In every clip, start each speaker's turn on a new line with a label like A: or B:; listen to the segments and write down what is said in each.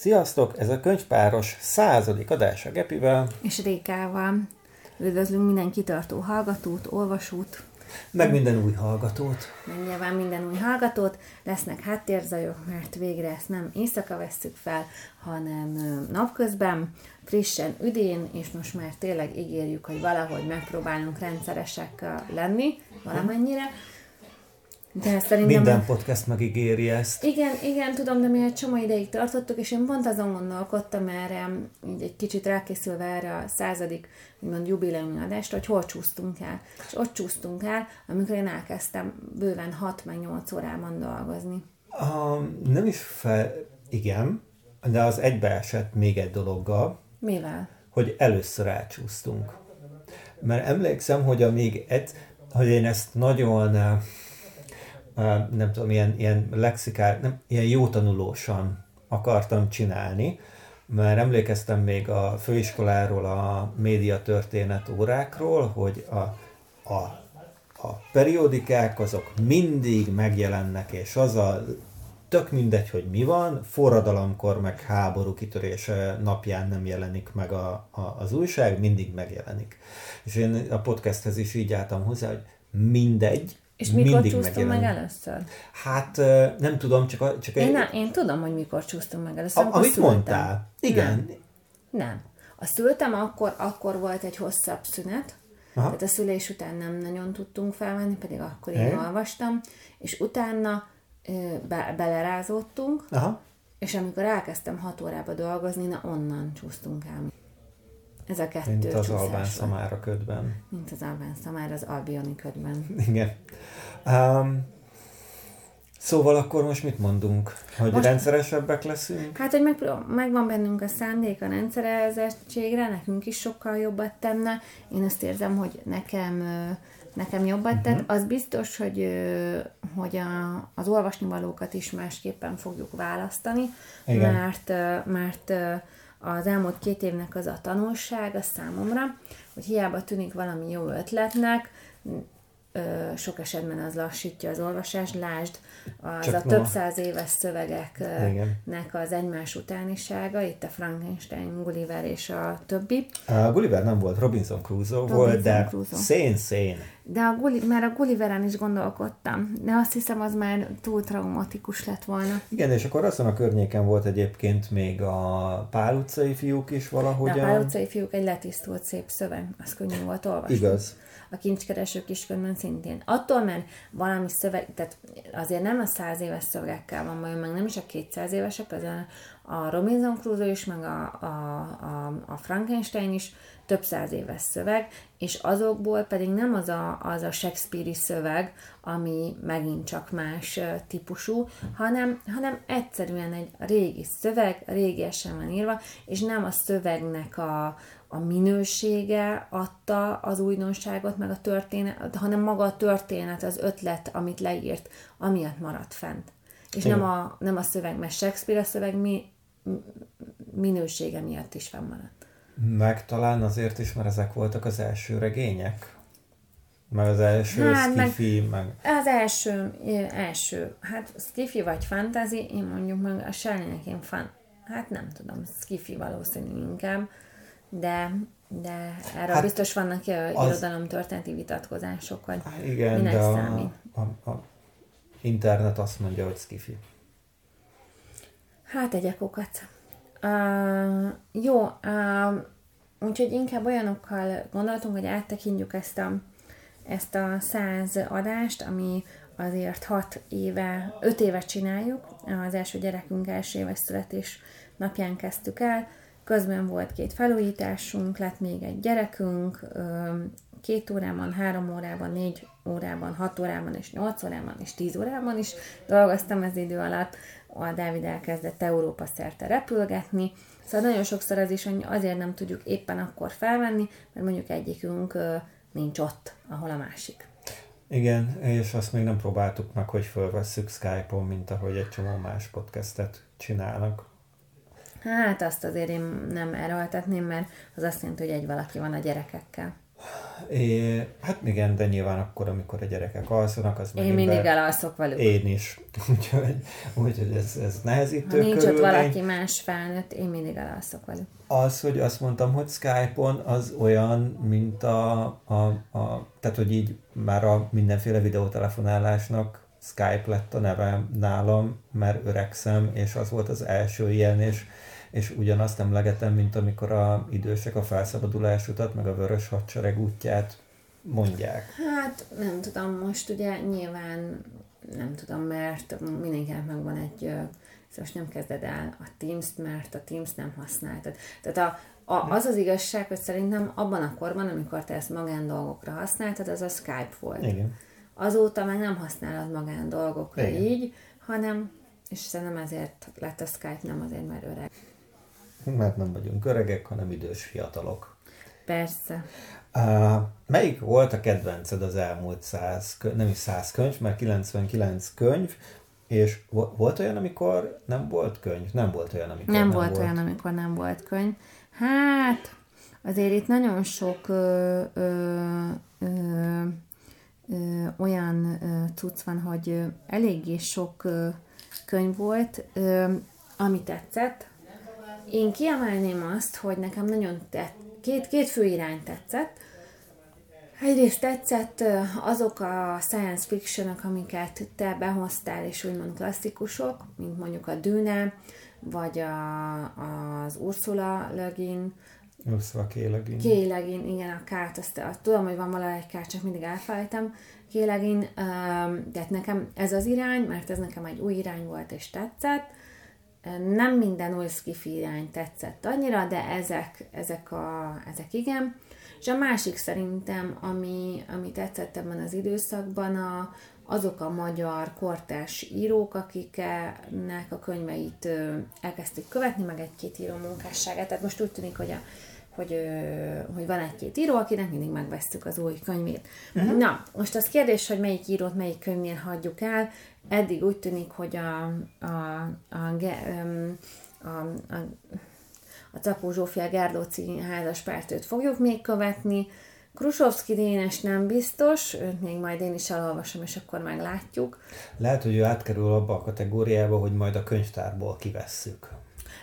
A: Sziasztok! Ez a könyvpáros századik adása Gepivel.
B: És Rékával. Üdvözlünk minden kitartó hallgatót, olvasót.
A: Meg minden új hallgatót.
B: Meg nyilván minden új hallgatót. Lesznek háttérzajok, mert végre ezt nem éjszaka vesszük fel, hanem napközben, frissen, üdén, és most már tényleg ígérjük, hogy valahogy megpróbálunk rendszeresek lenni, valamennyire.
A: De szerintem... Minden podcast megígéri ezt.
B: Igen, igen, tudom, de mi egy csomó ideig tartottuk, és én pont azon gondolkodtam erre, így egy kicsit rákészülve erre a századik, úgymond jubileumi adást, hogy hol csúsztunk el. És ott csúsztunk el, amikor én elkezdtem bőven 6 meg 8 órában dolgozni.
A: Um, nem is fel, igen, de az egybeesett még egy dologgal.
B: Mivel?
A: Hogy először elcsúsztunk. Mert emlékszem, hogy amíg egy, hogy én ezt nagyon nem tudom, ilyen, ilyen lexikál, nem, ilyen jó tanulósan akartam csinálni, mert emlékeztem még a főiskoláról, a médiatörténet órákról, hogy a, a, a periódikák azok mindig megjelennek, és az a tök mindegy, hogy mi van, forradalomkor meg háború kitörése napján nem jelenik meg a, a, az újság, mindig megjelenik. És én a podcasthez is így álltam hozzá, hogy mindegy,
B: és mikor Mindig csúsztunk meg először?
A: Hát nem tudom, csak... A, csak
B: én, egy... én tudom, hogy mikor csúsztunk meg először.
A: A, amit szültem. mondtál. Igen.
B: Nem. nem. A szültem, akkor, akkor volt egy hosszabb szünet, Aha. tehát a szülés után nem nagyon tudtunk felvenni, pedig akkor én e? olvastam, és utána be, belerázódtunk, Aha. és amikor elkezdtem hat órába dolgozni, na onnan csúsztunk el. Ez a kettő
A: Mint az Albán Szamára ködben.
B: Mint az Albán Szamára az Albioni ködben.
A: Igen. Um, szóval akkor most mit mondunk? Hogy most, rendszeresebbek leszünk?
B: Hát, hogy meg, megvan bennünk a szándék a rendszerezettségre, nekünk is sokkal jobbat tenne. Én azt érzem, hogy nekem nekem jobbat uh-huh. tett. Az biztos, hogy, hogy a, az olvasnivalókat is másképpen fogjuk választani, Igen. mert, mert az elmúlt két évnek az a tanulsága számomra, hogy hiába tűnik valami jó ötletnek, sok esetben az lassítja az olvasást. Lásd, az Csak a több száz éves szövegeknek az egymás utánisága, itt a Frankenstein, Gulliver és a többi.
A: A Gulliver nem volt, Robinson Crusoe Robinson volt, de szén-szén.
B: De a Gulli, mert a Gulliveren is gondolkodtam, de azt hiszem, az már túl traumatikus lett volna.
A: Igen, és akkor azon a környéken volt egyébként még a Pál utcai fiúk is valahogy.
B: De a Pál utcai fiúk egy letisztult szép szöveg, az könnyű volt olvasni.
A: Igaz
B: a kincskereső kiskönyvben szintén. Attól, mert valami szöveg, tehát azért nem a száz éves szövegekkel van bajom, meg nem is a 200 évesek, az a Robinson Crusoe is, meg a, a, a, a Frankenstein is több száz éves szöveg, és azokból pedig nem az a, az a Shakespeare-i szöveg, ami megint csak más típusú, hanem, hanem egyszerűen egy régi szöveg, régiesen van írva, és nem a szövegnek a, a minősége adta az újdonságot, meg a történet, hanem maga a történet, az ötlet, amit leírt, amiatt maradt fent. És nem a, nem a szöveg, mert Shakespeare a szöveg mi, minősége miatt is fennmaradt.
A: Meg talán azért is, mert ezek voltak az első regények? Meg az első hát, skifi, meg, meg...
B: Az első, első, hát skifi vagy fantasy, én mondjuk meg a Shelley-nek én fan, hát nem tudom, skifi valószínű inkább, de, de erről hát biztos vannak az... történeti vitatkozások, hogy
A: igen, minek de számít. A, a, a internet azt mondja, hogy skifi.
B: Hát egyekokat. Uh, jó, uh, úgyhogy inkább olyanokkal gondoltunk, hogy áttekintjük ezt a, ezt a száz adást, ami azért hat éve, öt éve csináljuk, az első gyerekünk első éves születés napján kezdtük el, Közben volt két felújításunk, lett még egy gyerekünk, két órában, három órában, négy órában, hat órában és nyolc órában és tíz órában is dolgoztam ez idő alatt. A Dávid elkezdett Európa szerte repülgetni, szóval nagyon sokszor az is, azért nem tudjuk éppen akkor felvenni, mert mondjuk egyikünk nincs ott, ahol a másik.
A: Igen, és azt még nem próbáltuk meg, hogy fölvesszük Skype-on, mint ahogy egy csomó más podcastet csinálnak.
B: Hát azt azért én nem erőltetném, mert az azt jelenti, hogy egy valaki van a gyerekekkel.
A: É, hát igen, de nyilván akkor, amikor a gyerekek alszanak, az
B: Én mindig elalszok velük.
A: Én is. Úgyhogy, úgyhogy ez, ez nehezítő
B: Ha nincs körülmény. ott valaki más felnőtt, én mindig elalszok velük.
A: Az, hogy azt mondtam, hogy Skype-on az olyan, mint a, a, a tehát, hogy így már a mindenféle videótelefonálásnak Skype lett a neve nálam, mert öregszem, és az volt az első ilyen, és és ugyanazt emlegetem, mint amikor a idősek a felszabadulás utat, meg a vörös hadsereg útját mondják.
B: Hát nem tudom, most ugye nyilván nem tudom, mert mindenkinek megvan egy szóval most nem kezded el a Teams-t, mert a Teams nem használtad. Tehát a, a, az az igazság, hogy szerintem abban a korban, amikor te ezt magán dolgokra használtad, az a Skype volt.
A: Igen.
B: Azóta már nem használod magán dolgokra Igen. így, hanem, és szerintem ezért lett a Skype, nem azért, mert öreg
A: mert nem vagyunk öregek, hanem idős fiatalok.
B: Persze.
A: Uh, melyik volt a kedvenced az elmúlt száz, nem is száz könyv, mert 99 könyv, és volt olyan, amikor nem volt könyv? Nem volt olyan, amikor
B: nem, nem volt. volt olyan, amikor nem volt könyv. Hát, azért itt nagyon sok ö, ö, ö, ö, olyan ö, cucc van, hogy eléggé sok ö, könyv volt, ö, ami tetszett, én kiemelném azt, hogy nekem nagyon tett, két, két fő irány tetszett. Egyrészt tetszett azok a science fiction amiket te behoztál, és úgymond klasszikusok, mint mondjuk a Dűne, vagy a, az Ursula Le Guin.
A: Ursula K. Le Guin.
B: K. Le Guin, igen, a kárt, azt, azt tudom, hogy van valahogy egy kárt, csak mindig elfelejtem. K. Le Guin, de nekem ez az irány, mert ez nekem egy új irány volt, és tetszett nem minden új skifi irány tetszett annyira, de ezek, ezek, a, ezek igen. És a másik szerintem, ami, ami tetszett ebben az időszakban, a, azok a magyar kortárs írók, akiknek a könyveit elkezdték követni, meg egy-két író munkásságát. Tehát most úgy tűnik, hogy a hogy, hogy van egy-két író, akinek mindig megvesztük az új könyvét. Uh-huh. Na, most az kérdés, hogy melyik írót melyik könyvnél hagyjuk el. Eddig úgy tűnik, hogy a, a, a, a, a, a Capó Zsófia Gárdóci házaspártőt fogjuk még követni, Krusovszki Dénes nem biztos, őt még majd én is elolvasom, és akkor meglátjuk.
A: Lehet, hogy ő átkerül abba a kategóriába, hogy majd a könyvtárból kivesszük.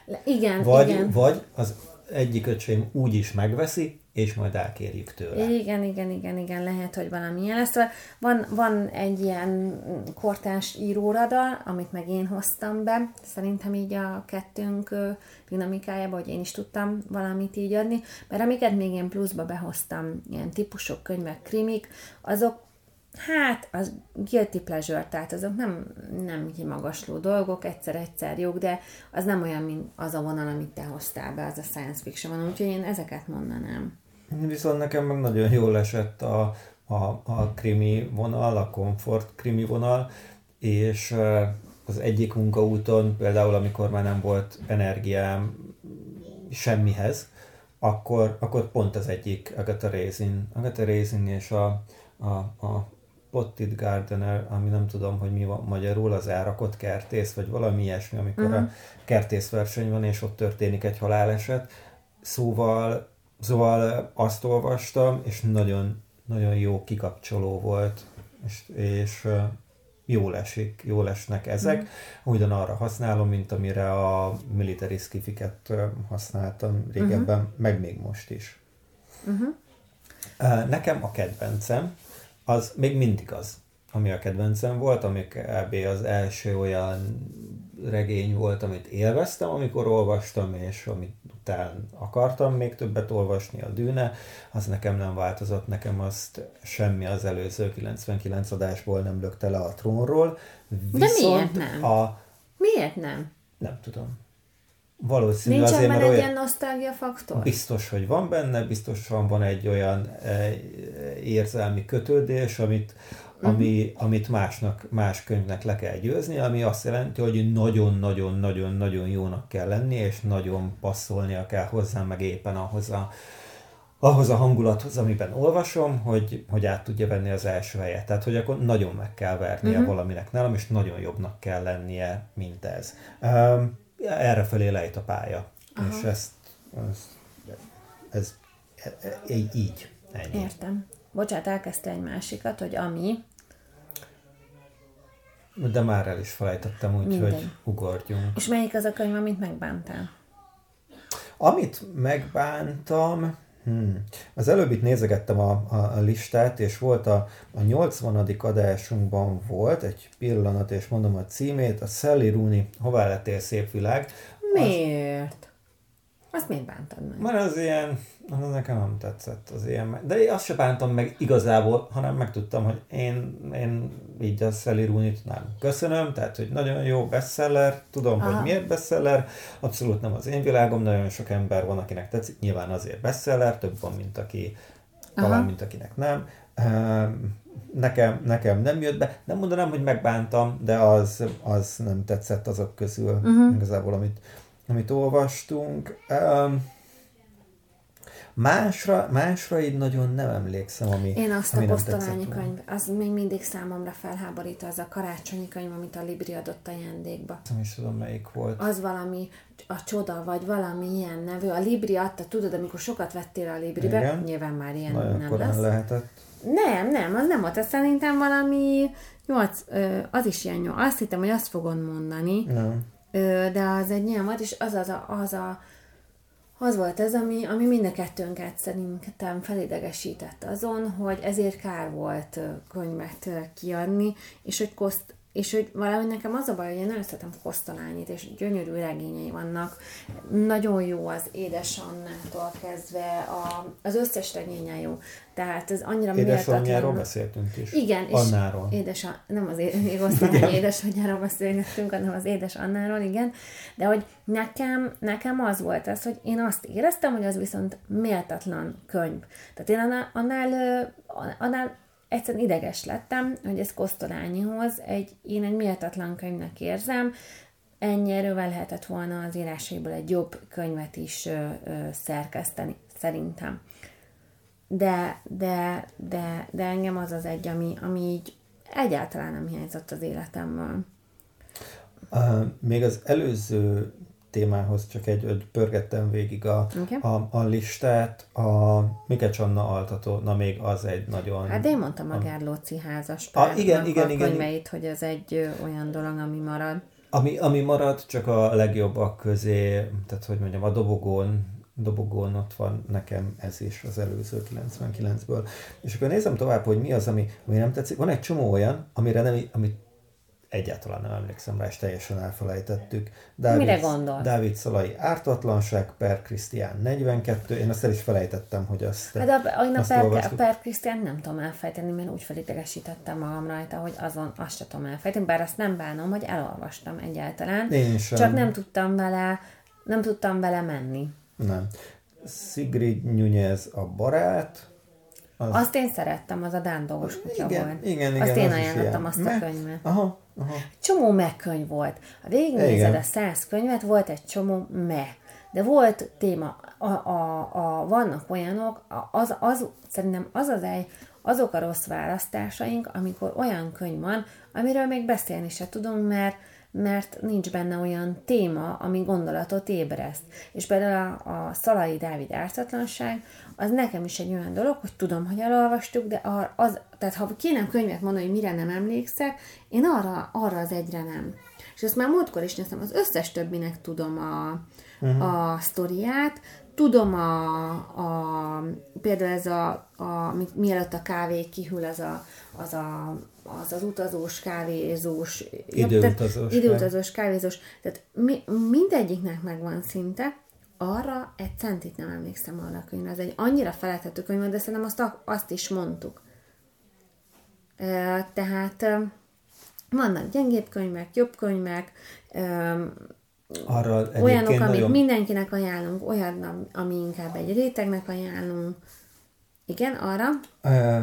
B: Le, igen,
A: vagy,
B: igen.
A: Vagy az egyik öcsém úgy is megveszi, és majd elkérjük tőle.
B: Igen, igen, igen, igen, lehet, hogy valamilyen lesz. Van, van egy ilyen kortás íróradal, amit meg én hoztam be, szerintem így a kettőnk dinamikájába, hogy én is tudtam valamit így adni, mert amiket még én pluszba behoztam, ilyen típusok, könyvek, krimik, azok Hát, az guilty pleasure, tehát azok nem, nem kimagasló dolgok, egyszer-egyszer jók, de az nem olyan, mint az a vonal, amit te hoztál be, az a science fiction vonal, úgyhogy én ezeket mondanám.
A: Viszont nekem meg nagyon jól esett a, a, a krimi vonal, a komfort krimi vonal, és az egyik munkaúton, például amikor már nem volt energiám semmihez, akkor, akkor pont az egyik Agatha Raisin, Agatha Raisin és a, a, a Potted Gardener, ami nem tudom, hogy mi van magyarul, az elrakott kertész, vagy valami ilyesmi, amikor uh-huh. a kertészverseny van, és ott történik egy haláleset. Szóval, szóval azt olvastam, és nagyon, nagyon jó kikapcsoló volt, és, és jól esik, jól esnek ezek. Uh-huh. Ugyanarra használom, mint amire a military skifiket használtam régebben, uh-huh. meg még most is. Uh-huh. Nekem a kedvencem, az még mindig az, ami a kedvencem volt, ami kb. az első olyan regény volt, amit élveztem, amikor olvastam, és amit után akartam még többet olvasni, a Dűne, az nekem nem változott, nekem azt semmi az előző 99 adásból nem lökte le a trónról.
B: Viszont De miért nem? A... Miért nem?
A: Nem tudom. Valószínű
B: Nincs azért, mert egy olyan... ilyen nosztalgia faktor?
A: Biztos, hogy van benne, biztosan van egy olyan e, érzelmi kötődés, amit, uh-huh. ami, amit másnak, más könyvnek le kell győzni, ami azt jelenti, hogy nagyon-nagyon-nagyon-nagyon jónak kell lenni, és nagyon passzolnia kell hozzá, meg éppen ahhoz a, ahhoz a hangulathoz, amiben olvasom, hogy, hogy át tudja venni az első helyet. Tehát, hogy akkor nagyon meg kell vernie uh-huh. valaminek nálam, és nagyon jobbnak kell lennie, mint ez. Um, erre felé lejt a pálya. Aha. És ezt, ez, ez, ez, így, Ennyi.
B: Értem. Bocsát, elkezdte egy másikat, hogy ami...
A: De már el is felejtettem, úgyhogy ugorjunk.
B: És melyik az a könyv, amit megbántál?
A: Amit megbántam, hmm, az előbb itt nézegettem a, a, a listát, és volt a, a 80. adásunkban volt egy pillanat, és mondom a címét, a Sally Rooney, Hová lettél szép világ.
B: Miért? Azt miért bántad meg?
A: Mert az ilyen, az nekem nem tetszett az ilyen, de én azt se bántam meg igazából, hanem megtudtam, hogy én, én így a Sally Rooney-t nem köszönöm, tehát hogy nagyon jó bestseller, tudom,
B: Aha.
A: hogy miért bestseller, abszolút nem az én világom, nagyon sok ember van, akinek tetszik, nyilván azért bestseller, több van, mint aki, talán, mint akinek nem. Ehm, Nekem, nekem nem jött be, nem mondanám, hogy megbántam, de az, az nem tetszett azok közül uh-huh. igazából, amit, amit olvastunk. Um, másra, másra így nagyon nem emlékszem, ami
B: Én azt
A: ami
B: a posztolányi könyv, az még mindig számomra felháborító, az a karácsonyi könyv, amit a Libri adott ajándékba.
A: Nem is tudom, melyik volt.
B: Az valami, a csoda, vagy valami ilyen nevű. A Libri adta, tudod, amikor sokat vettél a Libribe,
A: Igen.
B: nyilván már ilyen
A: Nagyon
B: nem lesz.
A: lehetett.
B: Nem, nem, az nem volt, az szerintem valami nyolc, ö, az is ilyen nyolc. Azt hittem, hogy azt fogod mondani,
A: Nem.
B: De az egy ilyen volt, és az az a, az, a, az volt ez, ami, ami mind a kettőnket szerintem felidegesített azon, hogy ezért kár volt könyvet kiadni, és hogy koszt, és hogy valahogy nekem az a baj, hogy én nagyon szeretem Kosztolányit, és gyönyörű regényei vannak. Nagyon jó az Édesannától kezdve, a, az összes regénye jó. Tehát ez annyira
A: Édesanyjáról
B: méltatlan.
A: beszéltünk is.
B: Igen, és
A: Annáról.
B: Édes, nem az é- még osztály édesanyjáról beszélgettünk, hanem az édes Annáról, igen. De hogy nekem, nekem az volt ez, hogy én azt éreztem, hogy az viszont méltatlan könyv. Tehát én annál, annál, annál egyszerűen ideges lettem, hogy ez Kosztolányihoz egy, én egy méltatlan könyvnek érzem, ennyi erővel lehetett volna az írásaiból egy jobb könyvet is ö, ö, szerkeszteni, szerintem de, de, de, de engem az az egy, ami, ami így egyáltalán nem hiányzott az életemből.
A: Uh, még az előző témához csak egy, egy pörgettem végig a,
B: Igen.
A: a, a listát, a Mikecs Anna altató, na még az egy nagyon...
B: Hát én mondtam a Gárlóci házas
A: Ah, igen,
B: párnak
A: igen,
B: a
A: igen.
B: könyveit, hogy ez egy ö, olyan dolog, ami marad.
A: Ami, ami maradt csak a legjobbak közé, tehát hogy mondjam, a dobogón, dobogón ott van nekem ez is az előző 99-ből. És akkor nézem tovább, hogy mi az, ami, ami nem tetszik. Van egy csomó olyan, amire nem, amit egyáltalán nem emlékszem rá, és teljesen elfelejtettük. Dávid,
B: Mire gondolsz?
A: Dávid Szalai ártatlanság, per Krisztián 42, én azt el is felejtettem, hogy azt,
B: Hát a, én a per, a
A: olvastuk.
B: per Krisztián nem tudom elfejteni, mert úgy felidegesítettem magam rajta, hogy azon azt sem tudom elfejteni, bár azt nem bánom, hogy elolvastam egyáltalán.
A: Én sem.
B: Csak nem tudtam vele, nem tudtam vele menni.
A: Nem. Sigrid Nunez a barát, az,
B: Azt én szerettem, az a Dán dolgos kutya
A: igen,
B: volt.
A: igen, igen,
B: Azt én
A: az
B: ajánlottam azt a könyvet.
A: Aha, aha.
B: Csomó megkönyv volt. Ha végignézed a száz könyvet, volt egy csomó me. De volt téma, a, a, a, vannak olyanok, az, az, szerintem az az egy, azok a rossz választásaink, amikor olyan könyv van, amiről még beszélni se tudunk, mert mert nincs benne olyan téma, ami gondolatot ébreszt. És például a, a Szalai Dávid ártatlanság, az nekem is egy olyan dolog, hogy tudom, hogy elolvastuk, de az, tehát ha kéne könyvet mondani, hogy mire nem emlékszek, én arra, arra az egyre nem. És ezt már múltkor is néztem, az összes többinek tudom a, uh-huh. a sztoriát, tudom a, a például ez a, a mi- mielőtt a kávé kihűl, az a, az, a, az, az utazós, kávézós,
A: Időutazós,
B: tehát időutazós, kávézós, tehát mi, mindegyiknek megvan szinte, arra egy centit nem emlékszem arra a könyvre. Ez egy annyira felejthető könyv, de szerintem azt, azt is mondtuk. Tehát vannak gyengébb könyvek, jobb könyvek,
A: Arra
B: olyanok, amit
A: nagyon...
B: mindenkinek ajánlunk, olyan, ami inkább egy rétegnek ajánlunk. Igen, arra.
A: Ö,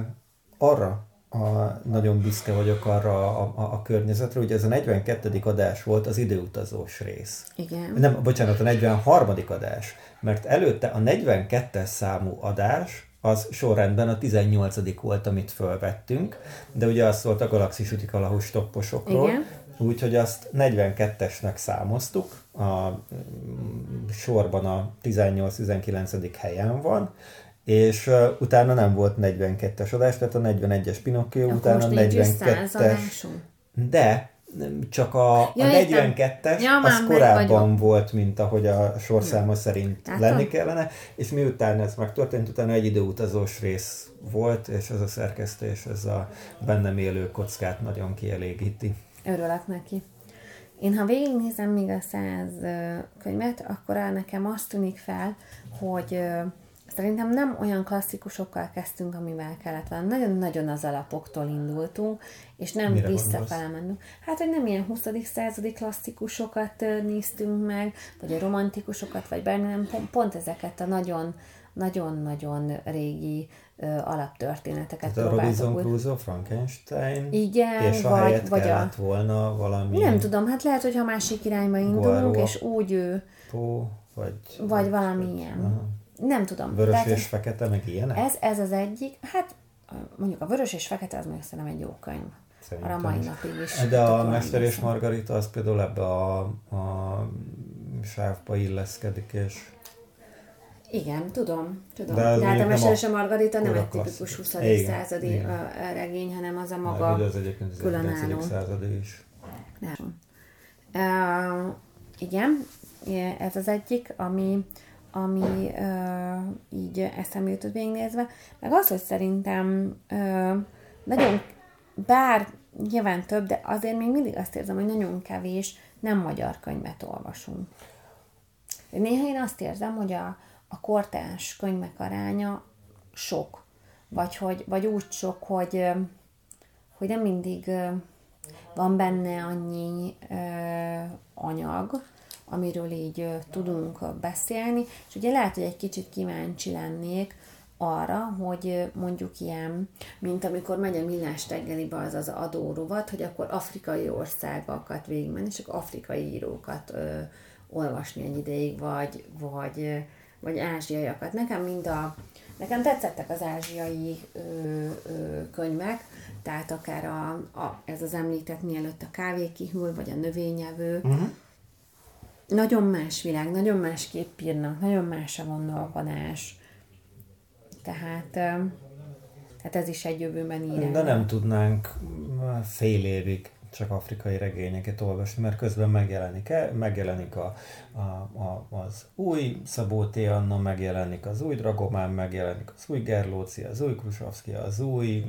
A: arra a, nagyon büszke vagyok arra a, a, a környezetre, ugye ez a 42. adás volt az időutazós rész.
B: Igen.
A: Nem, bocsánat, a 43. adás, mert előtte a 42-es számú adás, az sorrendben a 18. volt, amit fölvettünk, de ugye az volt a Galaxis ütik alahú stopposokról,
B: Igen.
A: Úgyhogy azt 42-esnek számoztuk, a mm, sorban a 18-19. helyen van, és uh, utána nem volt 42-es adás, tehát a 41-es Pinocchio utána 42-es. De csak a, ja, a 42-es ja, az korábban volt, mint ahogy a sorszáma szerint Látom? lenni kellene, és miután ez megtörtént, utána egy időutazós rész volt, és ez a szerkesztés, ez a bennem élő kockát nagyon kielégíti.
B: Örülök neki. Én ha végignézem még a száz könyvet, akkor nekem azt tűnik fel, hogy Szerintem nem olyan klasszikusokkal kezdtünk, amivel kellett volna. Nagyon-nagyon az alapoktól indultunk, és nem Mire visszafele mentünk. Hát, hogy nem ilyen 20. századi klasszikusokat néztünk meg, vagy a romantikusokat, vagy bármi, nem pont, pont ezeket a nagyon nagyon-nagyon régi ö, alaptörténeteket
A: Tehát a Robinson Crusoe, Frankenstein,
B: Igen,
A: és a vagy, helyett vagy kellett a... volna valami...
B: Nem tudom, hát lehet, hogyha másik irányba indulunk, és úgy ő...
A: Pó, vagy...
B: Vagy valami ilyen. Aha nem tudom.
A: Vörös Tehát, és fekete, meg ilyenek?
B: Ez, ez az egyik. Hát mondjuk a vörös és fekete az még szerintem egy jó könyv. Szerintem. A mai napig is.
A: De a Mester és Margarita az például ebbe a, a sávba illeszkedik, és
B: igen, tudom, tudom. De, De hát a Mester és a Margarita nem egy tipikus 20. igen, századi igen. regény, hanem az a maga
A: Már, az egyébként az különálló. századi is.
B: Nem. Uh, igen, ez az egyik, ami ami uh, így eszembe jutott végignézve, meg az, hogy szerintem uh, nagyon, bár nyilván több, de azért még mindig azt érzem, hogy nagyon kevés nem magyar könyvet olvasunk. Néha én azt érzem, hogy a, a kortárs könyvek aránya sok, vagy, hogy, vagy úgy sok, hogy, hogy nem mindig van benne annyi anyag, amiről így tudunk beszélni, és ugye lehet, hogy egy kicsit kíváncsi lennék arra, hogy mondjuk ilyen, mint amikor megy a millás reggelibe az az adórovat, hogy akkor afrikai országokat végigmenni, és akkor afrikai írókat ö, olvasni egy ideig, vagy, vagy, vagy ázsiaiakat. Nekem mind a, nekem tetszettek az ázsiai ö, ö, könyvek, tehát akár a, a, ez az említett mielőtt a kávé kihűl, vagy a növényevő, uh-huh nagyon más világ, nagyon más írnak, nagyon más a gondolkodás. Tehát, tehát ez is egy jövőben írás.
A: De nem tudnánk fél évig csak afrikai regényeket olvasni, mert közben megjelenik, megjelenik a, a, a, az új Szabó T. Anna, megjelenik az új Dragomán, megjelenik az új Gerlóci, az új Krusovszki, az új...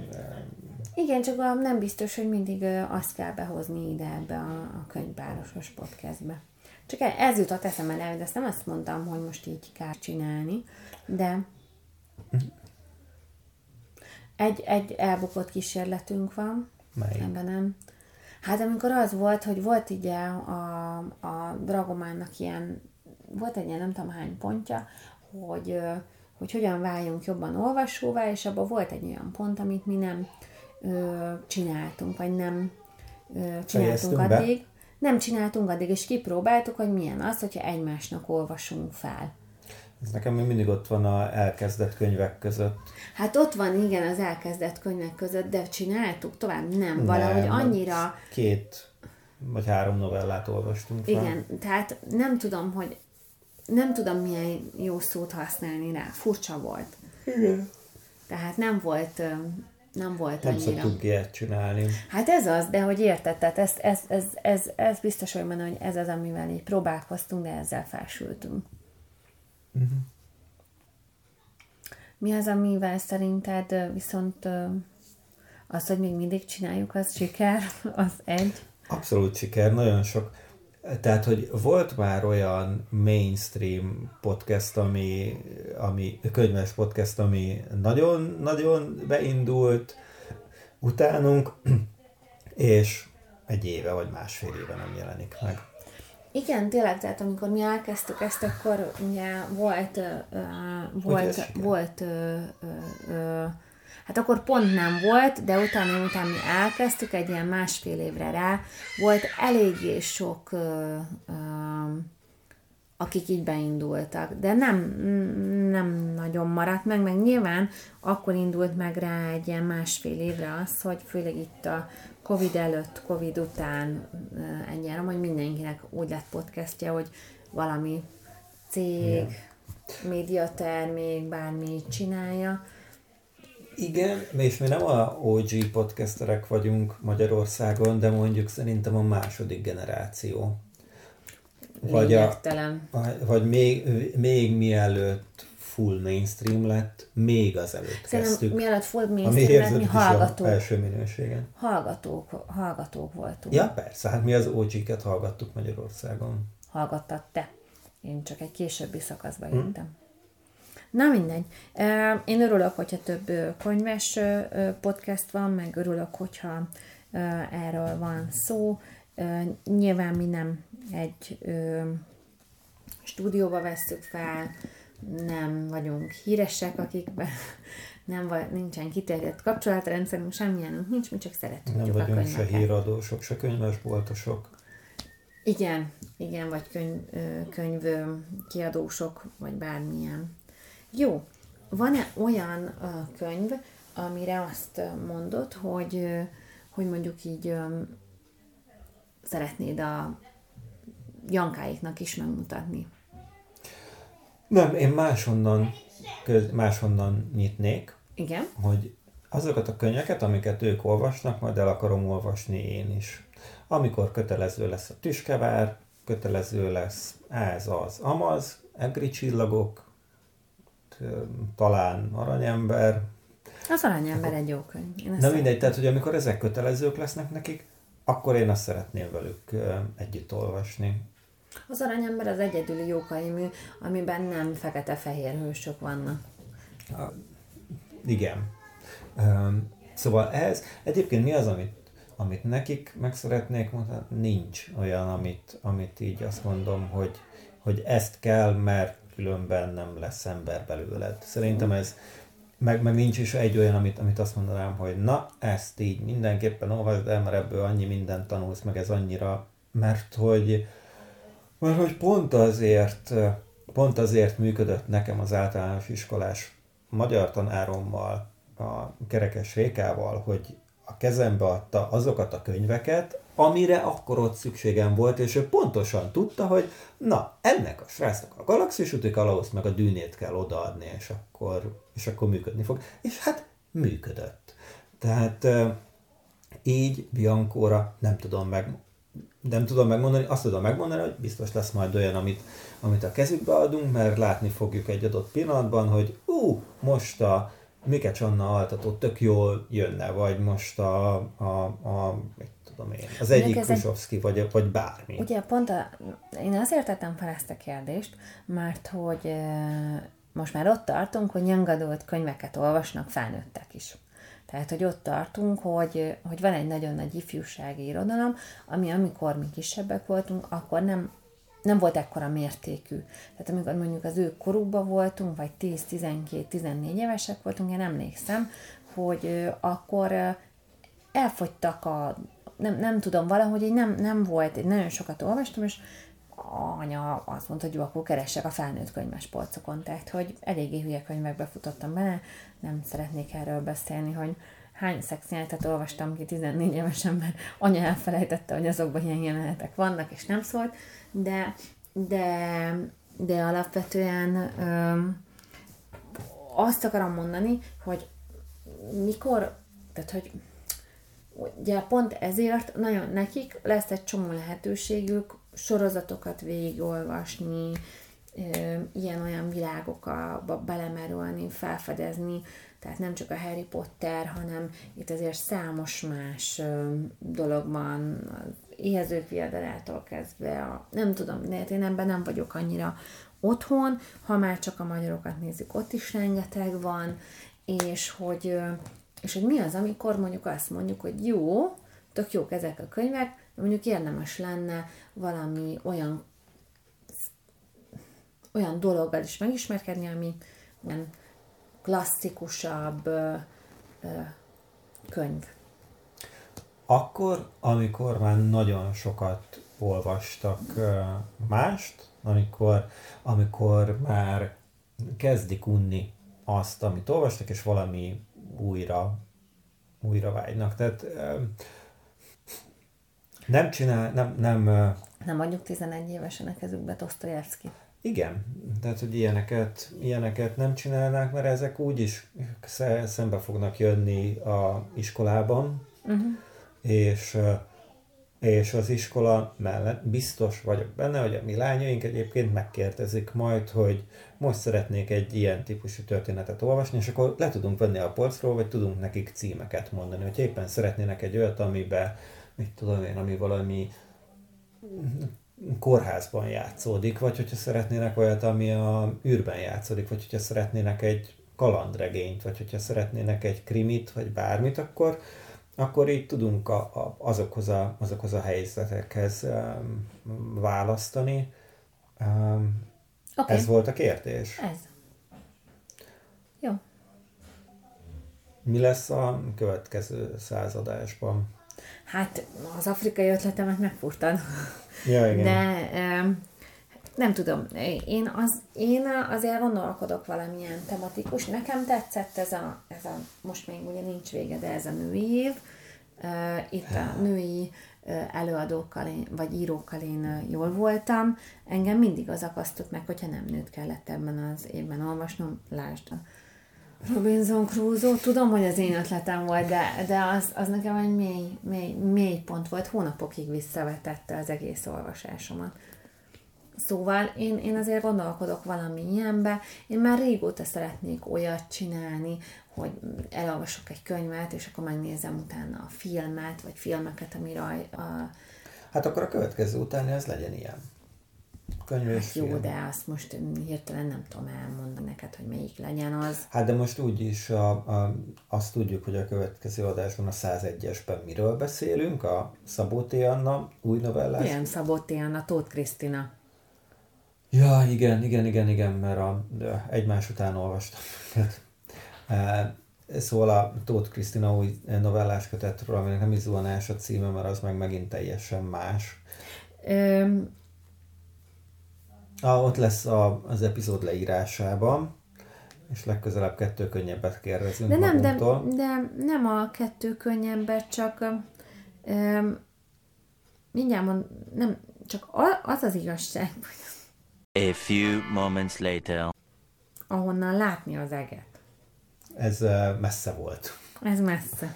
B: Igen, csak nem biztos, hogy mindig azt kell behozni ide ebbe a, a könyvbárosos podcastbe. Csak ez jutott eszembe, de ezt nem azt mondtam, hogy most így kár csinálni, de egy, egy elbukott kísérletünk van.
A: Melyik?
B: Ebben nem. Hát amikor az volt, hogy volt ugye a, a Dragománnak ilyen, volt egy ilyen nem tudom hány pontja, hogy, hogy hogyan váljunk jobban olvasóvá, és abban volt egy olyan pont, amit mi nem ö, csináltunk, vagy nem ö, csináltunk addig. Be nem csináltunk addig, és kipróbáltuk, hogy milyen az, hogyha egymásnak olvasunk fel.
A: Ez nekem még mindig ott van a elkezdett könyvek között.
B: Hát ott van, igen, az elkezdett könyvek között, de csináltuk tovább? Nem, nem valahogy annyira...
A: Két vagy három novellát olvastunk
B: fel. Igen, tehát nem tudom, hogy nem tudom milyen jó szót használni rá. Furcsa volt.
A: Igen.
B: Tehát nem volt nem volt
A: nem
B: annyira.
A: Nem szoktunk ilyet csinálni.
B: Hát ez az, de hogy érted, tehát ez, ez, ez, ez, ez biztos, hogy benne, hogy ez az, amivel így próbálkoztunk, de ezzel felsültünk. Uh-huh. Mi az, amivel szerinted viszont az, hogy még mindig csináljuk, az siker, az egy?
A: Abszolút siker, nagyon sok tehát, hogy volt már olyan mainstream podcast, ami, ami könyves podcast, ami nagyon-nagyon beindult utánunk, és egy éve vagy másfél éve nem jelenik meg.
B: Igen, tényleg, tehát amikor mi elkezdtük ezt, akkor ugye volt, uh, volt, volt uh, uh, Hát akkor pont nem volt, de utána, utána mi elkezdtük, egy ilyen másfél évre rá, volt eléggé sok ö, ö, akik így beindultak, de nem, nem nagyon maradt meg, meg nyilván akkor indult meg rá egy ilyen másfél évre az, hogy főleg itt a Covid előtt, Covid után ennyire, hogy mindenkinek úgy lett podcastja, hogy valami cég, yeah médiatermék, bármi csinálja.
A: Igen, és mi nem a OG podcasterek vagyunk Magyarországon, de mondjuk szerintem a második generáció. Vagy, a, vagy még, még mielőtt full mainstream lett, még az előtt Szerintem kezdtük.
B: mielőtt full mainstream lett, mi hallgatók.
A: első minőségen.
B: Hallgatók, hallgatók voltunk.
A: Ja, persze, hát mi az OG-ket hallgattuk Magyarországon.
B: Hallgattad te. Én csak egy későbbi szakaszba hmm. jöttem. Na mindegy. Én örülök, hogyha több könyves podcast van, meg örülök, hogyha erről van szó. Nyilván mi nem egy stúdióba vesszük fel, nem vagyunk híresek, akikben nem vagy, nincsen kiterjedt kapcsolatrendszerünk, semmilyen nincs, mi csak szeretünk
A: Nem vagyunk a se híradósok, se könyvesboltosok.
B: Igen, igen, vagy könyv, könyv kiadósok, vagy bármilyen. Jó, van-e olyan könyv, amire azt mondod, hogy, hogy mondjuk így szeretnéd a Jankáiknak is megmutatni?
A: Nem, én máshonnan, köz, máshonnan nyitnék.
B: Igen.
A: Hogy azokat a könyveket, amiket ők olvasnak, majd el akarom olvasni én is. Amikor kötelező lesz a tüskevár, kötelező lesz ez az amaz, egri csillagok, talán aranyember.
B: Az aranyember egy jó könyv.
A: Na mindegy, tehát hogy amikor ezek kötelezők lesznek nekik, akkor én azt szeretném velük együtt olvasni.
B: Az aranyember az egyedüli jókaimű, amiben nem fekete-fehér hősök vannak.
A: A, igen. Szóval ez, egyébként mi az, amit, amit nekik meg szeretnék mondani? Nincs olyan, amit, amit így azt mondom, hogy, hogy ezt kell, mert különben nem lesz ember belőled. Szerintem ez, meg, meg nincs is egy olyan, amit, amit azt mondanám, hogy na, ezt így mindenképpen olvasd el, mert ebből annyi mindent tanulsz, meg ez annyira, mert hogy, mert hogy pont azért, pont azért működött nekem az általános iskolás magyar tanárommal, a kerekes Rékával, hogy a kezembe adta azokat a könyveket, amire akkor ott szükségem volt, és ő pontosan tudta, hogy na, ennek a srácnak a galaxis útik ahhoz meg a dűnét kell odaadni, és akkor, és akkor működni fog. És hát működött. Tehát így Biancóra nem tudom meg, nem tudom megmondani, azt tudom megmondani, hogy biztos lesz majd olyan, amit, amit a kezükbe adunk, mert látni fogjuk egy adott pillanatban, hogy ú, most a Mike Anna altató tök jól jönne, vagy most a, a, a tudom én, az egyik Krusovszki, vagy, vagy bármi.
B: Ugye pont a, én azért tettem fel ezt a kérdést, mert hogy most már ott tartunk, hogy nyangadult könyveket olvasnak felnőttek is. Tehát, hogy ott tartunk, hogy, hogy van egy nagyon nagy ifjúsági irodalom, ami amikor mi kisebbek voltunk, akkor nem, nem volt ekkora mértékű. Tehát amikor mondjuk az ő korukban voltunk, vagy 10-12-14 évesek voltunk, én emlékszem, hogy akkor elfogytak a, nem, nem tudom, valahogy így nem, nem volt, én nagyon sokat olvastam, és anya azt mondta, hogy jó, akkor keressek a felnőtt könyves polcokon, tehát hogy eléggé hülye könyvekbe futottam bele, nem szeretnék erről beszélni, hogy hány szexjelenetet olvastam ki 14 évesen, mert anya elfelejtette, hogy azokban ilyen jelenetek vannak, és nem szólt, de, de, de alapvetően öm, azt akarom mondani, hogy mikor, tehát hogy ugye pont ezért nagyon nekik lesz egy csomó lehetőségük sorozatokat végigolvasni, ilyen-olyan világokba belemerülni, felfedezni, tehát nem csak a Harry Potter, hanem itt azért számos más dologban, az éhezők viadalától kezdve, a, nem tudom, de én ebben nem vagyok annyira otthon, ha már csak a magyarokat nézzük, ott is rengeteg van, és hogy, és hogy mi az, amikor mondjuk azt mondjuk, hogy jó, tök jók ezek a könyvek, de mondjuk érdemes lenne valami olyan olyan dologgal is megismerkedni, ami olyan klasszikusabb ö, ö, könyv.
A: Akkor, amikor már nagyon sokat olvastak ö, mást, amikor, amikor már kezdik unni azt, amit olvastak, és valami újra, újra vágynak. Tehát nem csinál, nem, nem...
B: Nem mondjuk 11 évesen a kezükbe Dostoyevsky.
A: Igen, tehát hogy ilyeneket, ilyeneket nem csinálnák, mert ezek úgyis szembe fognak jönni a iskolában, uh-huh. és és az iskola mellett biztos vagyok benne, hogy a mi lányaink egyébként megkérdezik majd, hogy most szeretnék egy ilyen típusú történetet olvasni, és akkor le tudunk venni a polcról, vagy tudunk nekik címeket mondani, hogy éppen szeretnének egy olyat, amiben, mit tudom én, ami valami kórházban játszódik, vagy hogyha szeretnének olyat, ami a űrben játszódik, vagy hogyha szeretnének egy kalandregényt, vagy hogyha szeretnének egy krimit, vagy bármit, akkor, akkor így tudunk a, a, azokhoz, a, azokhoz a helyzetekhez um, választani. Um, okay. Ez volt a kérdés?
B: Ez. Jó.
A: Mi lesz a következő századásban?
B: Hát az afrikai ötletemet megfurtad.
A: Ja, igen.
B: De nem tudom, én, az, én azért gondolkodok valamilyen tematikus. Nekem tetszett ez a, ez a, most még ugye nincs vége, de ez a női év. Itt a női előadókkal én, vagy írókkal én jól voltam. Engem mindig az akasztott meg, hogyha nem nőt kellett ebben az évben olvasnom. Lásd a Robinson Crusoe. Tudom, hogy az én ötletem volt, de, de az, az nekem egy mély, mély, mély pont volt. Hónapokig visszavetette az egész olvasásomat. Szóval én, én azért gondolkodok valami ilyenbe. Én már régóta szeretnék olyat csinálni, hogy elolvasok egy könyvet, és akkor megnézem utána a filmet, vagy filmeket, ami raj... A...
A: Hát akkor a következő utáni az legyen ilyen. Könyv
B: hát jó, film. de azt most hirtelen nem tudom elmondani neked, hogy melyik legyen az.
A: Hát de most úgyis a, a, azt tudjuk, hogy a következő adásban a 101-esben miről beszélünk, a Szabó Anna új novellás.
B: Igen, Szabó Anna, Tóth Krisztina.
A: Ja, igen, igen, igen, igen, mert a, egymás után olvastam. E, szóval a Tóth Krisztina új novellás kötetről, aminek nem is zuhanás a címe, mert az meg megint teljesen más. Um, ah, ott lesz a, az epizód leírásában, és legközelebb kettő könnyebbet kérdezünk
B: de nem, de, de nem a kettő könnyebbet, csak um, mindjárt mond, nem, csak az az igazság,
C: A few moments later.
B: Ahonnan látni az eget.
A: Ez uh, messze volt.
B: Ez messze.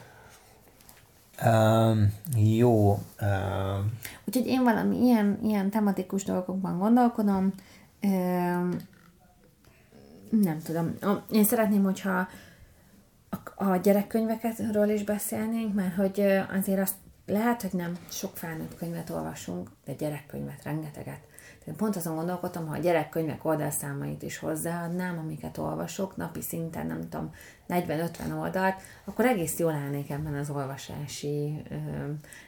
A: Um, jó. Um,
B: Úgyhogy én valami ilyen, ilyen tematikus dolgokban gondolkodom. Um, nem tudom. Én szeretném, hogyha a, a gyerekkönyvekről is beszélnénk, mert hogy azért azt lehet, hogy nem sok felnőtt könyvet olvasunk, de gyerekkönyvet rengeteget. Én pont azon gondolkodtam, ha a gyerekkönyvek oldalszámait is hozzáadnám, amiket olvasok, napi szinten, nem tudom, 40-50 oldalt, akkor egész jól állnék ebben az olvasási ö,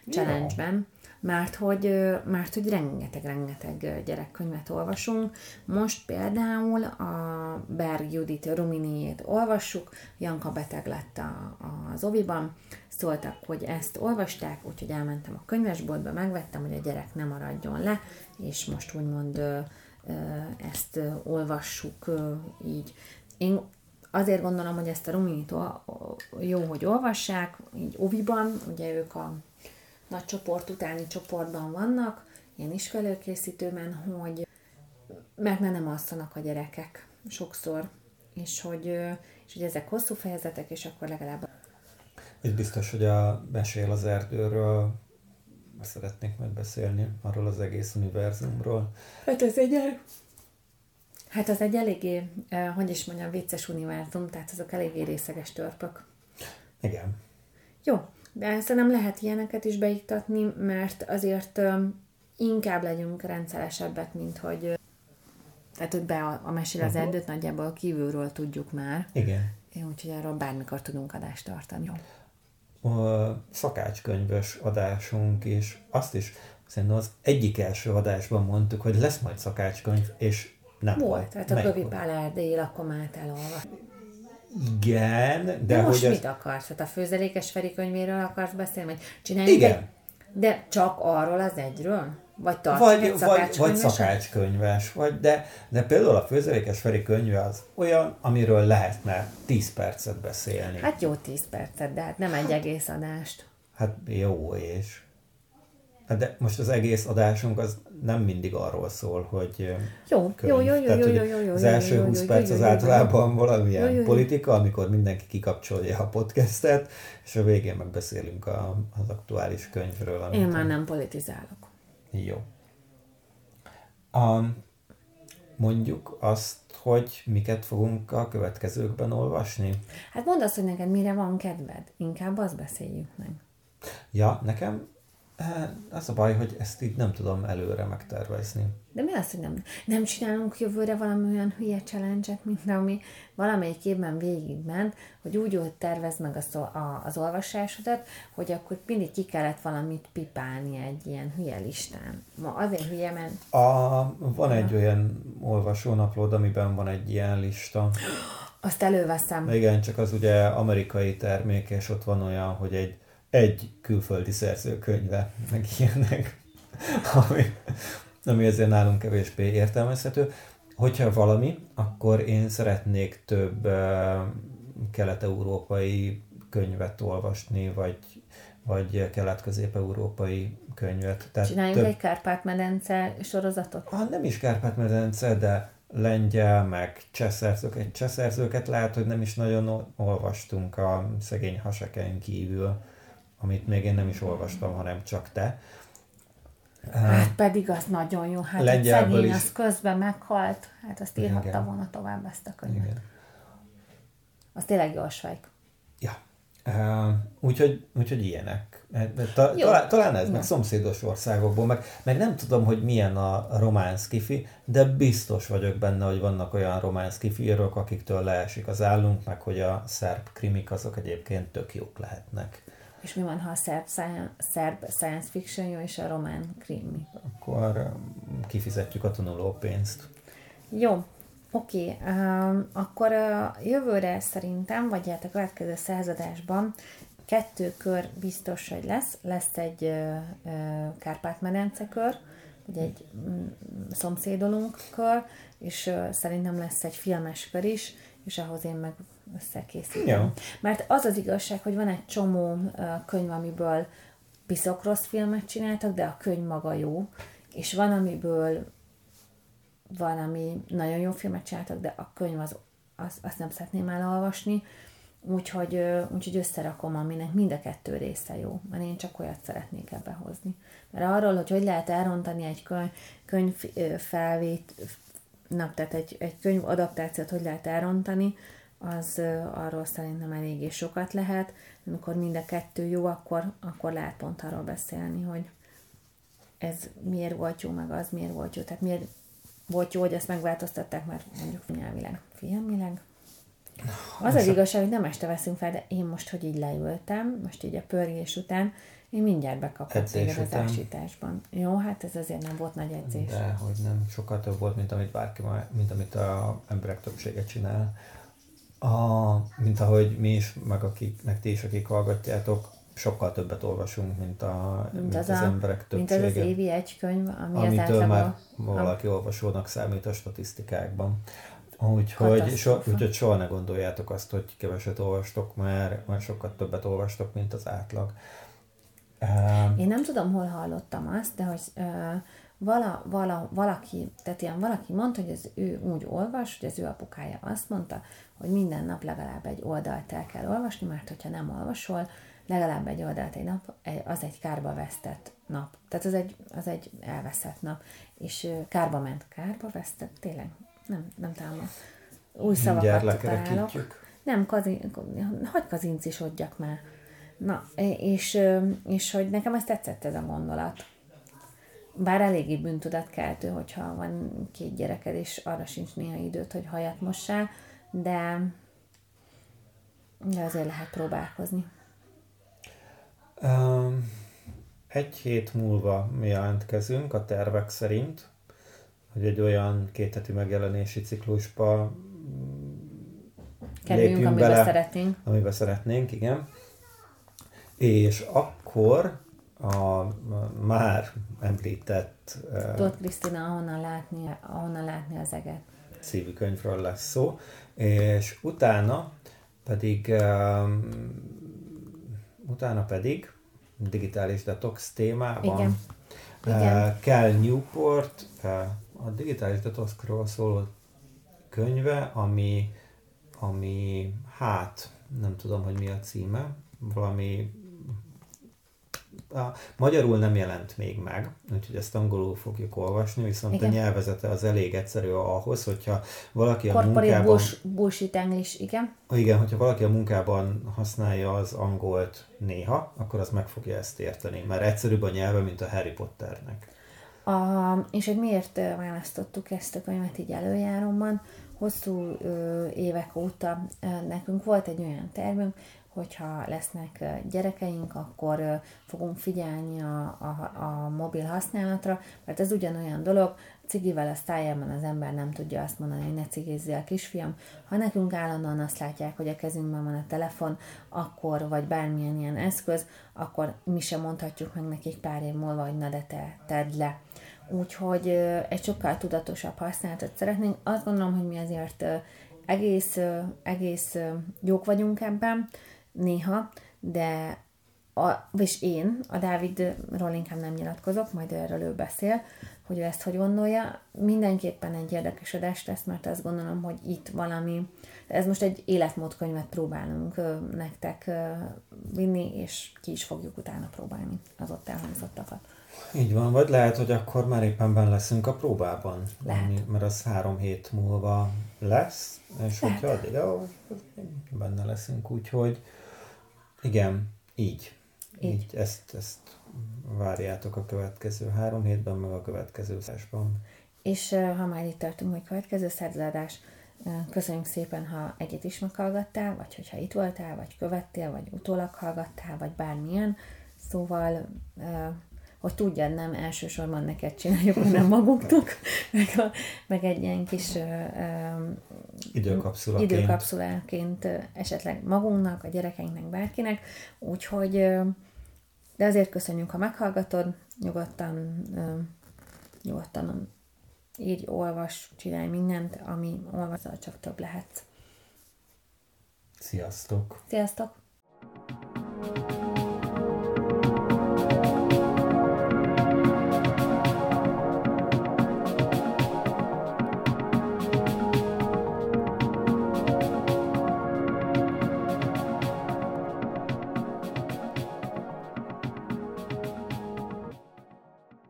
B: challenge-ben. Mert hogy, mert hogy rengeteg-rengeteg gyerekkönyvet olvasunk. Most például a Berg Judit Ruminiét olvassuk, Janka beteg lett a, az oviban, szóltak, hogy ezt olvasták, úgyhogy elmentem a könyvesboltba, megvettem, hogy a gyerek nem maradjon le, és most úgymond ezt olvassuk így. Én azért gondolom, hogy ezt a Ruminit jó, hogy olvassák, így oviban, ugye ők a nagy csoport utáni csoportban vannak, ilyen iskolőkészítőben, hogy mert nem alszanak a gyerekek sokszor, és hogy, és hogy ezek hosszú fejezetek, és akkor legalább
A: itt biztos, hogy a Mesél az erdőről szeretnék megbeszélni, arról az egész univerzumról.
B: Hát ez egy. Hát az egy eléggé, hogy is mondjam, vicces univerzum, tehát azok eléggé részeges törpök.
A: Igen.
B: Jó, de nem lehet ilyeneket is beiktatni, mert azért inkább legyünk rendszeresebbek, mint hogy tehát, hogy be a, a mesél az erdőt nagyjából kívülről tudjuk már.
A: Igen.
B: Úgyhogy erről bármikor tudunk adást tartani. Jó
A: szakácskönyves adásunk, és azt is szerintem az egyik első adásban mondtuk, hogy lesz majd szakácskönyv, és nem
B: volt. volt. Tehát a Gövi Pál erdélyi lakomát elolva.
A: Igen, de,
B: de most
A: hogy
B: mit ez... akarsz? Hát a főzelékes Feri könyvéről akarsz beszélni, vagy csinálni? Igen. Egy... De csak arról az egyről? Vagy
A: vagy, egy vagy, vagy szakácskönyves, vagy de, de például a főzelékes Feri könyve az olyan, amiről lehetne 10 percet beszélni.
B: Hát jó 10 percet, de hát nem egy egész adást.
A: Hát jó, és De most az egész adásunk az nem mindig arról szól, hogy
B: jó,
A: könyv.
B: jó, jó, jó,
A: Tehát,
B: jó, jó, jó, jó,
A: az első
B: jó,
A: 20
B: jó,
A: perc az általában valamilyen
B: Jó, jó, jó.
A: politika, amikor mindenki kikapcsolja a podcastet, és a végén megbeszélünk a, az aktuális könyvről. amit
B: Én már nem politizálok.
A: Jó. Mondjuk azt, hogy miket fogunk a következőkben olvasni.
B: Hát mondd azt, hogy neked mire van kedved. Inkább azt beszéljük meg.
A: Ja, nekem eh, az a baj, hogy ezt így nem tudom előre megtervezni.
B: De mi az, hogy nem, nem csinálunk jövőre valami olyan hülye challenge mint ami valamelyik évben végigment, hogy úgy úgy tervez meg a, a, az olvasásodat, hogy akkor mindig ki kellett valamit pipálni egy ilyen hülye listán. Ma azért hülye, mert
A: A, van egy olyan olvasónaplód, amiben van egy ilyen lista.
B: azt előveszem.
A: Igen, csak az ugye amerikai termék, és ott van olyan, hogy egy, egy külföldi szerzőkönyve, meg ilyenek, ami, ami ezért nálunk kevésbé értelmezhető. Hogyha valami, akkor én szeretnék több kelet-európai könyvet olvasni, vagy, vagy kelet-közép-európai könyvet. Tehát
B: Csináljunk
A: több,
B: egy Kárpát-medence sorozatot?
A: Ah, nem is Kárpát-medence, de lengyel, meg csehszerzők. Egy csehszerzőket lehet, hogy nem is nagyon ol- olvastunk a szegény haseken kívül, amit még én nem is olvastam, hanem csak te.
B: Hát pedig az nagyon jó. Hát
A: Lengyelből
B: szegény
A: is.
B: az közben meghalt. Hát azt írhatta
A: Igen.
B: volna tovább ezt a könyvet.
A: Igen.
B: Az tényleg jó svejk.
A: Ja. Uh, úgyhogy, úgyhogy ilyenek. Ta,
B: Jó.
A: talán, talán ez, meg szomszédos országokból, meg, meg nem tudom, hogy milyen a román skifi, de biztos vagyok benne, hogy vannak olyan román skifi írók, akiktől leesik az állunk, meg hogy a szerb krimik azok egyébként tök jók lehetnek.
B: És mi van, ha a szerb, szerb science fiction jó, és a román krimi?
A: Akkor um, kifizetjük a tanuló pénzt.
B: Jó, oké. Um, akkor uh, jövőre szerintem, vagy hát a következő századásban kettő kör biztos, hogy lesz. Lesz egy uh, uh, Kárpát-medence kör, vagy egy mm, szomszédolunk kör, és uh, szerintem lesz egy filmes kör is, és ahhoz én meg összekészítem.
A: Jó.
B: Mert az az igazság, hogy van egy csomó könyv, amiből piszok rossz filmet csináltak, de a könyv maga jó, és van, amiből valami nagyon jó filmet csináltak, de a könyv az, az, azt nem szeretném elolvasni, úgyhogy, úgyhogy összerakom, aminek mind a kettő része jó, mert én csak olyat szeretnék ebbe hozni. Mert arról, hogy hogy lehet elrontani egy könyv, könyv felvét, na, tehát egy, egy könyv adaptációt hogy lehet elrontani, az arról szerintem eléggé sokat lehet. Amikor mind a kettő jó, akkor, akkor lehet pont arról beszélni, hogy ez miért volt jó, meg az miért volt jó. Tehát miért volt jó, hogy ezt megváltoztatták, mert mondjuk nyelvileg, filmileg. Az az igazság, hogy nem este veszünk fel, de én most, hogy így leültem, most így a pörgés után, én mindjárt bekapok
A: Edzés
B: téged az ásításban. Jó, hát ez azért nem volt nagy edzés.
A: De hogy nem, sokkal több volt, mint amit bárki, mint amit a emberek többsége csinál. A, mint ahogy mi is, meg akik, meg ti is, akik hallgatjátok, sokkal többet olvasunk, mint, a, mint, mint az, az
B: a,
A: emberek
B: mint
A: többsége.
B: az az évi egy könyv, ami az
A: amitől
B: átlagban...
A: már valaki olvasónak számít a statisztikákban. Úgyhogy, so, úgyhogy soha ne gondoljátok azt, hogy keveset olvastok, mert, mert sokkal többet olvastok, mint az átlag.
B: Én nem tudom, hol hallottam azt, de hogy ö, vala, vala, valaki, tehát ilyen valaki mondta, hogy az ő úgy olvas, hogy az ő apukája azt mondta, hogy minden nap legalább egy oldalt el kell olvasni, mert hogyha nem olvasol, legalább egy oldalt egy nap, az egy kárba vesztett nap. Tehát az egy, az egy elveszett nap. És kárba ment. Kárba vesztett? Tényleg? Nem, nem támad. Új szavakat találok. Nem, kazin, hagyd kazincisodjak már. Na, és, és hogy nekem ez tetszett ez a gondolat. Bár eléggé bűntudatkeltő, hogyha van két gyereked, és arra sincs néha időt, hogy hajat mossál, de, de azért lehet próbálkozni.
A: Um, egy hét múlva mi jelentkezünk a tervek szerint, hogy egy olyan kétheti megjelenési ciklusba
B: Kerüljünk,
A: lépjünk
B: amiben
A: bele,
B: szeretnénk.
A: amiben szeretnénk, igen. És akkor a már említett
B: Tóth Krisztina, ahonnan látni, ahonnan látni az eget.
A: című könyvről lesz szó, és utána pedig utána pedig digitális detox témában
B: Igen. Igen.
A: Kell Newport, a digitális detoxról szóló könyve, ami, ami hát, nem tudom, hogy mi a címe, valami a, magyarul nem jelent még meg, úgyhogy ezt angolul fogjuk olvasni, viszont igen. a nyelvezete az elég egyszerű ahhoz, hogyha valaki a
B: Corporate
A: munkában...
B: bullsh- bullshit English, igen.
A: Igen, hogyha valaki a munkában használja az angolt néha, akkor az meg fogja ezt érteni, mert egyszerűbb a nyelve, mint a Harry Potternek.
B: A, és hogy miért választottuk ezt a könyvet így előjáróban? Hosszú ö, évek óta ö, nekünk volt egy olyan tervünk, hogyha lesznek gyerekeink, akkor fogunk figyelni a, a, a mobil használatra, mert ez ugyanolyan dolog, cigivel a szájában az ember nem tudja azt mondani, hogy ne cigizzél kisfiam. Ha nekünk állandóan azt látják, hogy a kezünkben van a telefon, akkor, vagy bármilyen ilyen eszköz, akkor mi sem mondhatjuk meg nekik pár év múlva, hogy na de te tedd le. Úgyhogy egy sokkal tudatosabb használatot szeretnénk. Azt gondolom, hogy mi azért egész, egész jók vagyunk ebben, néha, de a, és én, a Dávidról inkább nem nyilatkozok, majd erről ő beszél, hogy ő ezt hogy gondolja. Mindenképpen egy érdekes adás lesz, mert azt gondolom, hogy itt valami, ez most egy életmódkönyvet próbálunk ö, nektek ö, vinni, és ki is fogjuk utána próbálni az ott elhangzottakat.
A: Így van, vagy lehet, hogy akkor már éppen benne leszünk a próbában.
B: Lehet.
A: Ami, mert az három hét múlva lesz, és
B: Lehet.
A: hogyha addig benne leszünk, úgyhogy igen, így.
B: Így.
A: Így, ezt, ezt várjátok a következő három hétben, meg a következő szásban.
B: És ha már itt tartunk, hogy következő századás, köszönjük szépen, ha egyet is meghallgattál, vagy hogyha itt voltál, vagy követtél, vagy utólag hallgattál, vagy bármilyen. Szóval, hogy tudjad, nem elsősorban neked csináljuk, hanem magunknak, meg, a, meg egy ilyen kis ö, ö,
A: Időkapszulaként.
B: időkapszuláként ö, esetleg magunknak, a gyerekeinknek, bárkinek. Úgyhogy, ö, de azért köszönjük, ha meghallgatod, nyugodtan, ö, nyugodtan írj, olvas, csinálj mindent, ami olvasol, csak több lehet.
A: Sziasztok!
B: Sziasztok!